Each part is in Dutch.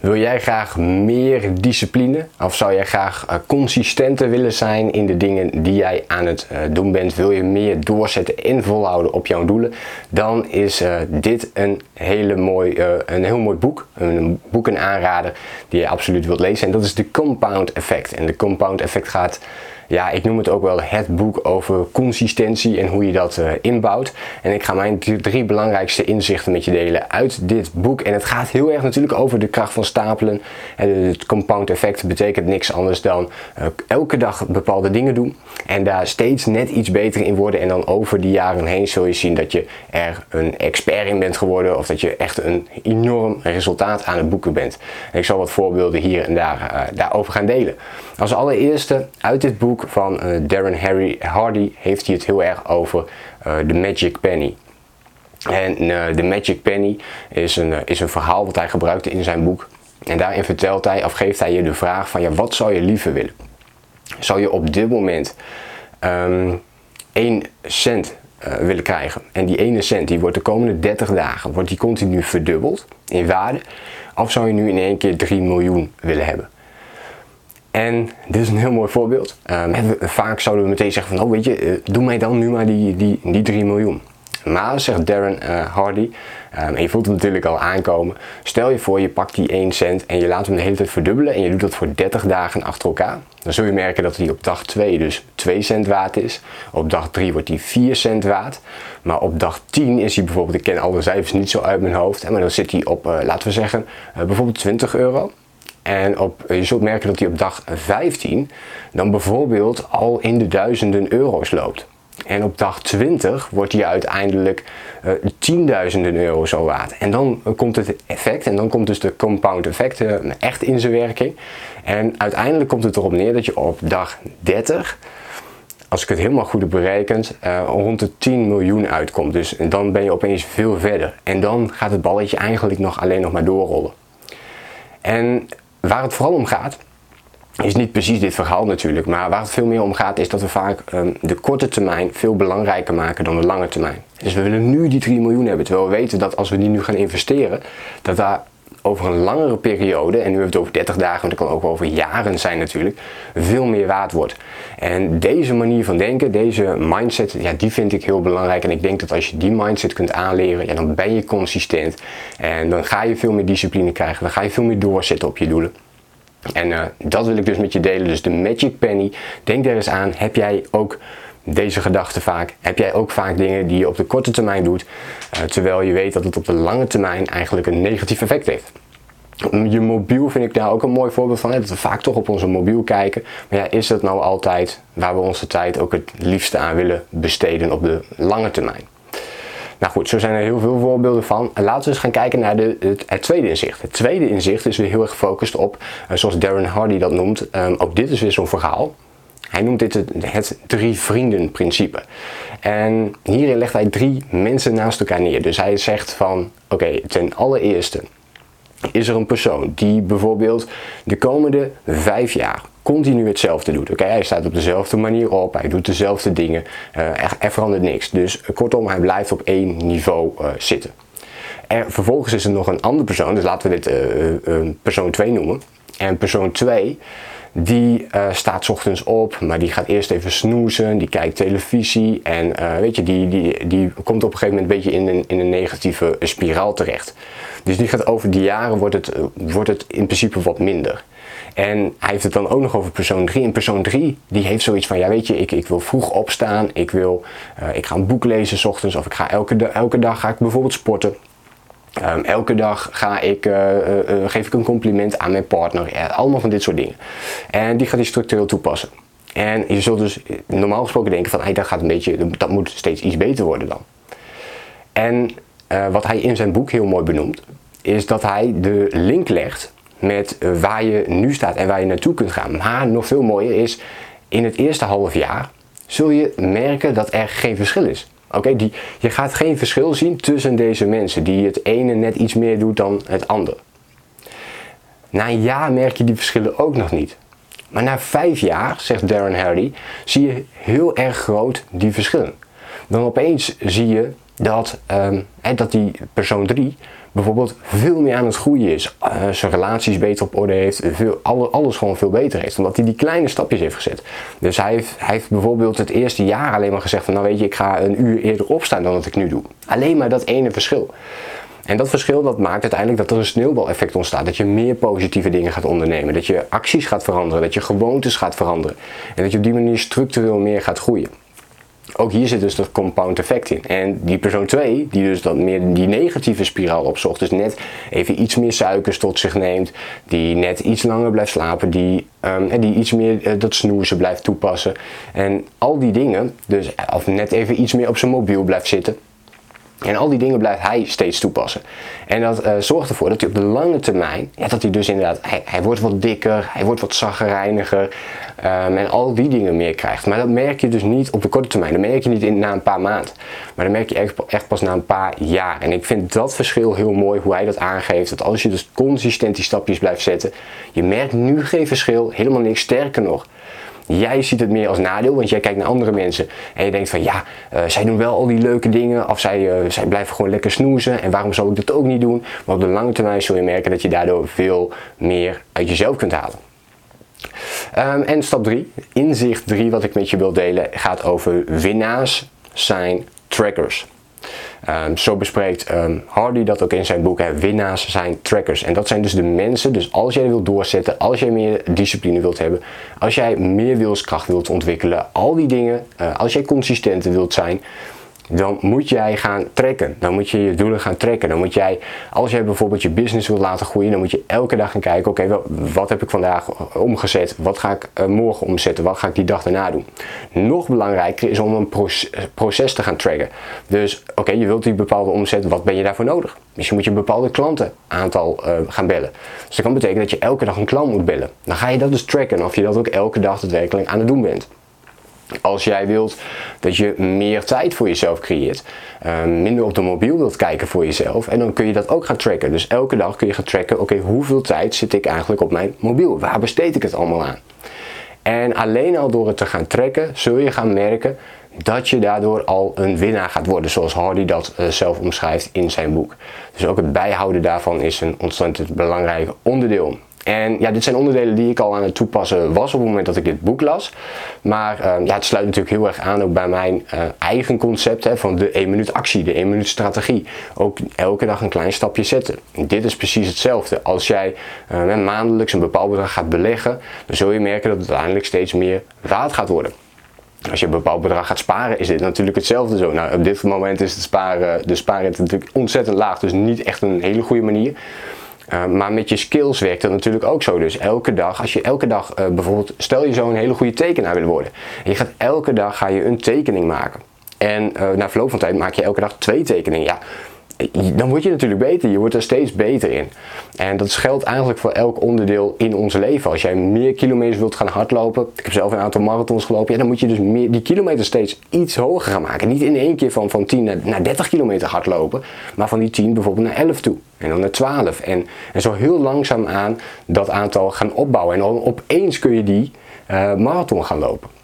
Wil jij graag meer discipline? Of zou jij graag uh, consistenter willen zijn in de dingen die jij aan het uh, doen bent? Wil je meer doorzetten en volhouden op jouw doelen? Dan is uh, dit een, hele mooi, een heel mooi boek. Een boek en aanrader die je absoluut wilt lezen. En dat is de Compound Effect. En de Compound Effect gaat ja, ik noem het ook wel het boek over consistentie en hoe je dat uh, inbouwt. En ik ga mijn drie belangrijkste inzichten met je delen uit dit boek. En het gaat heel erg natuurlijk over de kracht van stapelen. En het compound effect betekent niks anders dan uh, elke dag bepaalde dingen doen. En daar steeds net iets beter in worden. En dan over die jaren heen zul je zien dat je er een expert in bent geworden. Of dat je echt een enorm resultaat aan het boeken bent. En ik zal wat voorbeelden hier en daar uh, daarover gaan delen. Als allereerste uit dit boek van uh, Darren Harry Hardy heeft hij het heel erg over de Magic Penny. En de Magic Penny is een, is een verhaal wat hij gebruikte in zijn boek. En daarin vertelt hij of geeft hij je de vraag van ja, wat zou je liever willen? Zou je op dit moment um, 1 cent willen krijgen? En die ene cent die wordt de komende 30 dagen wordt die continu verdubbeld in waarde? Of zou je nu in één keer 3 miljoen willen hebben? En dit is een heel mooi voorbeeld. Um, vaak zouden we meteen zeggen van, oh weet je, uh, doe mij dan nu maar die, die, die 3 miljoen. Maar, zegt Darren uh, Hardy, um, en je voelt het natuurlijk al aankomen. Stel je voor, je pakt die 1 cent en je laat hem de hele tijd verdubbelen en je doet dat voor 30 dagen achter elkaar. Dan zul je merken dat hij op dag 2 dus 2 cent waard is. Op dag 3 wordt hij 4 cent waard. Maar op dag 10 is hij bijvoorbeeld, ik ken alle cijfers niet zo uit mijn hoofd, maar dan zit hij op, uh, laten we zeggen, bijvoorbeeld 20 euro. En op, je zult merken dat hij op dag 15 dan bijvoorbeeld al in de duizenden euro's loopt. En op dag 20 wordt hij uiteindelijk uh, tienduizenden euro's al waard. En dan komt het effect, en dan komt dus de compound effect uh, echt in zijn werking. En uiteindelijk komt het erop neer dat je op dag 30, als ik het helemaal goed heb berekend, rond de 10 miljoen uitkomt. Dus dan ben je opeens veel verder. En dan gaat het balletje eigenlijk nog alleen nog maar doorrollen. En Waar het vooral om gaat, is niet precies dit verhaal natuurlijk, maar waar het veel meer om gaat is dat we vaak um, de korte termijn veel belangrijker maken dan de lange termijn. Dus we willen nu die 3 miljoen hebben, terwijl we weten dat als we die nu gaan investeren, dat daar over een langere periode, en nu hebben we het over 30 dagen, maar het kan ook over jaren zijn natuurlijk, veel meer waard wordt. En deze manier van denken, deze mindset, ja, die vind ik heel belangrijk. En ik denk dat als je die mindset kunt aanleren, ja, dan ben je consistent. En dan ga je veel meer discipline krijgen, dan ga je veel meer doorzetten op je doelen. En uh, dat wil ik dus met je delen. Dus de Magic Penny, denk er eens aan, heb jij ook deze gedachten vaak? Heb jij ook vaak dingen die je op de korte termijn doet, uh, terwijl je weet dat het op de lange termijn eigenlijk een negatief effect heeft? Je mobiel vind ik daar ook een mooi voorbeeld van. Dat we vaak toch op onze mobiel kijken. Maar ja, is dat nou altijd waar we onze tijd ook het liefste aan willen besteden op de lange termijn? Nou goed, zo zijn er heel veel voorbeelden van. Laten we eens gaan kijken naar de, het, tweede inzicht. Het tweede inzicht is weer heel erg gefocust op, uh, zoals Darren Hardy dat noemt, um, ook dit is weer zo'n verhaal. Hij noemt dit het, drie vrienden principe. En hierin legt hij drie mensen naast elkaar neer. Dus hij zegt van, oké, ten allereerste is er een persoon die bijvoorbeeld de komende vijf jaar continu hetzelfde doet. Oké, hij staat op dezelfde manier op, hij doet dezelfde dingen, uh, er, er, verandert niks. Dus kortom, hij blijft op één niveau uh, zitten. Er, vervolgens is er nog een andere persoon, dus laten we dit persoon 2 noemen. En persoon 2 die uh, staat ochtends op, maar die gaat eerst even snoezen, die kijkt televisie en uh, weet je, die, die, die komt op een gegeven moment een beetje in een, in een negatieve spiraal terecht. Dus die gaat over die jaren wordt het, wordt het in principe wat minder. En hij heeft het dan ook nog over persoon 3. En persoon 3 die heeft zoiets van, ja weet je, ik, ik wil vroeg opstaan, ik, wil, ik ga een boek lezen s ochtends of ik ga elke, elke dag ga ik bijvoorbeeld sporten. Um, elke dag ga ik, uh, uh, geef ik een compliment aan mijn partner. Ja, allemaal van dit soort dingen. En die gaat hij structureel toepassen. En je zult dus normaal gesproken denken van hey, dat, gaat een beetje, dat moet steeds iets beter worden dan. En wat hij in zijn boek heel mooi benoemt, is dat hij de link legt met waar je nu staat en waar je naartoe kunt gaan. Maar nog veel mooier is, in het eerste half jaar zul je merken dat er geen verschil is. Oké, je gaat geen verschil zien tussen deze mensen die het ene net iets meer doet dan het andere. Na een jaar merk je die verschillen ook nog niet. Maar na vijf jaar, zegt Darren Hardy, zie je heel erg groot die verschillen. Dan opeens zie je dat, um, dat die persoon 3 bijvoorbeeld veel meer aan het groeien is. Uh, zijn relaties beter op orde heeft. Veel, alles gewoon veel beter heeft. Omdat hij die kleine stapjes heeft gezet. Dus hij heeft, hij heeft bijvoorbeeld het eerste jaar alleen maar gezegd van nou weet je ik ga een uur eerder opstaan dan dat ik nu doe. Alleen maar dat ene verschil. En dat verschil dat maakt uiteindelijk dat er een sneeuwbaleffect ontstaat. Dat je meer positieve dingen gaat ondernemen. Dat je acties gaat veranderen. Dat je gewoontes gaat veranderen. En dat je op die manier structureel meer gaat groeien ook hier zit dus dat compound effect in. En die persoon 2, die dus dan meer die negatieve spiraal opzocht, dus net even iets meer suikers tot zich neemt, die net iets langer blijft slapen, die, um, die iets meer uh, dat snoezen blijft toepassen. En al die dingen, dus of net even iets meer op zijn mobiel blijft zitten. En al die dingen blijft hij steeds toepassen. En dat uh, zorgt ervoor dat hij op de lange termijn, ja, dat hij dus inderdaad, hij, wordt wat dikker, hij wordt wat zaggerijniger um, en al die dingen meer krijgt. Maar dat merk je dus niet op de korte termijn. Dat merk je niet in, na een paar maanden. Maar dat merk je echt, echt pas na een paar jaar. En ik vind dat verschil heel mooi, hoe hij dat aangeeft. Dat als je dus consistent die stapjes blijft zetten, je merkt nu geen verschil, helemaal niks. Sterker nog, Jij ziet het meer als nadeel, want jij kijkt naar andere mensen en je denkt van ja, uh, zij doen wel al die leuke dingen of zij, uh, zij blijven gewoon lekker snoezen en waarom zou ik dat ook niet doen? Maar op de lange termijn zul je merken dat je daardoor veel meer uit jezelf kunt halen. Um, en stap 3, inzicht 3 wat ik met je wil delen, gaat over winnaars zijn trackers. Um, zo bespreekt um, Hardy dat ook in zijn boek. Hè, winnaars zijn trackers. En dat zijn dus de mensen. Dus als jij wilt doorzetten, als jij meer discipline wilt hebben, als jij meer wilskracht wilt ontwikkelen, al die dingen, uh, als jij consistenter wilt zijn, dan moet jij gaan trekken. Dan moet je je doelen gaan trekken. Dan moet jij, als jij bijvoorbeeld je business wilt laten groeien, dan moet je elke dag gaan kijken: oké, wat heb ik vandaag omgezet? Wat ga ik uh, morgen omzetten? Wat ga ik die dag daarna doen? Nog belangrijker is om een proces, te gaan tracken. Dus oké, je wilt die bepaalde omzet, wat ben je daarvoor nodig? Misschien moet je een bepaalde klantenaantal uh, gaan bellen. Dus dat kan betekenen dat je elke dag een klant moet bellen. Dan ga je dat dus tracken of je dat ook elke dag daadwerkelijk aan het doen bent. Als jij wilt dat je meer tijd voor jezelf creëert, uh, minder op de mobiel wilt kijken voor jezelf, en dan kun je dat ook gaan tracken. Dus elke dag kun je gaan tracken, oké, hoeveel tijd zit ik eigenlijk op mijn mobiel? Waar besteed ik het allemaal aan? En alleen al door het te gaan tracken, zul je gaan merken dat je daardoor al een winnaar gaat worden, zoals Hardy dat uh, zelf omschrijft in zijn boek. Dus ook het bijhouden daarvan is een ontzettend belangrijk onderdeel. En ja, dit zijn onderdelen die ik al aan het toepassen was op het moment dat ik dit boek las. Maar uh, ja, het sluit natuurlijk heel erg aan ook bij mijn uh, eigen concept hè, van de 1 minuut actie, de 1 minuut strategie. Ook elke dag een klein stapje zetten. En dit is precies hetzelfde. Als jij uh, maandelijks een bepaald bedrag gaat beleggen, dan zul je merken dat het uiteindelijk steeds meer waard gaat worden. Als je een bepaald bedrag gaat sparen, is dit natuurlijk hetzelfde zo. Nou, op dit moment is het sparen, de spaarrente natuurlijk ontzettend laag, dus niet echt een hele goede manier. Uh, maar met je skills werkt dat natuurlijk ook zo. Dus elke dag, als je elke dag uh, bijvoorbeeld, stel je zo een hele goede tekenaar willen worden. En je gaat elke dag ga je een tekening maken. En uh, na verloop van tijd maak je elke dag twee tekeningen. Ja, dan word je natuurlijk beter. Je wordt er steeds beter in. En dat geldt eigenlijk voor elk onderdeel in ons leven. Als jij meer kilometers wilt gaan hardlopen, ik heb zelf een aantal marathons gelopen, dan moet je dus meer, die kilometers steeds iets hoger gaan maken. Niet in één keer van, van 10 naar, naar 30 kilometer hardlopen, maar van die 10 bijvoorbeeld naar 11 toe. En dan naar 12. En, en zo heel langzaam aan dat aantal gaan opbouwen. En dan opeens kun je die uh, marathon gaan lopen.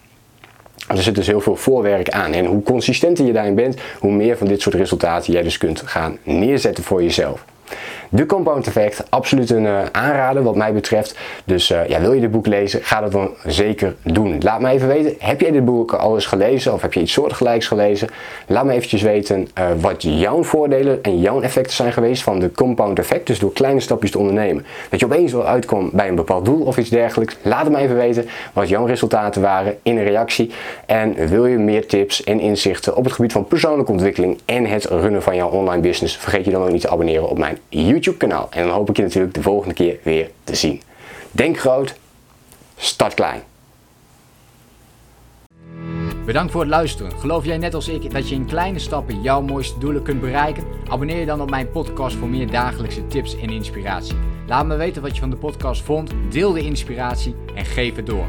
Er zit dus heel veel voorwerk aan. En hoe consistenter je daarin bent, hoe meer van dit soort resultaten jij dus kunt gaan neerzetten voor jezelf. De Compound Effect, absoluut een uh, aanrader wat mij betreft. Dus uh, ja, wil je dit boek lezen, ga dat dan zeker doen. Laat me even weten, heb jij dit boek al eens gelezen of heb je iets soortgelijks gelezen? Laat me eventjes weten uh, wat jouw voordelen en jouw effecten zijn geweest van de Compound Effect. Dus door kleine stapjes te ondernemen. Dat je opeens wel uitkomt bij een bepaald doel of iets dergelijks. Laat me even weten wat jouw resultaten waren in een reactie. En wil je meer tips en inzichten op het gebied van persoonlijke ontwikkeling en het runnen van jouw online business, vergeet je dan ook niet te abonneren op mijn YouTube YouTube kanaal. En dan hoop ik je natuurlijk de volgende keer weer te zien. Denk groot, start klein. Bedankt voor het luisteren. Geloof jij net als ik dat je in kleine stappen jouw mooiste doelen kunt bereiken? Abonneer je dan op mijn podcast voor meer dagelijkse tips en inspiratie. Laat me weten wat je van de podcast vond, deel de inspiratie en geef het door.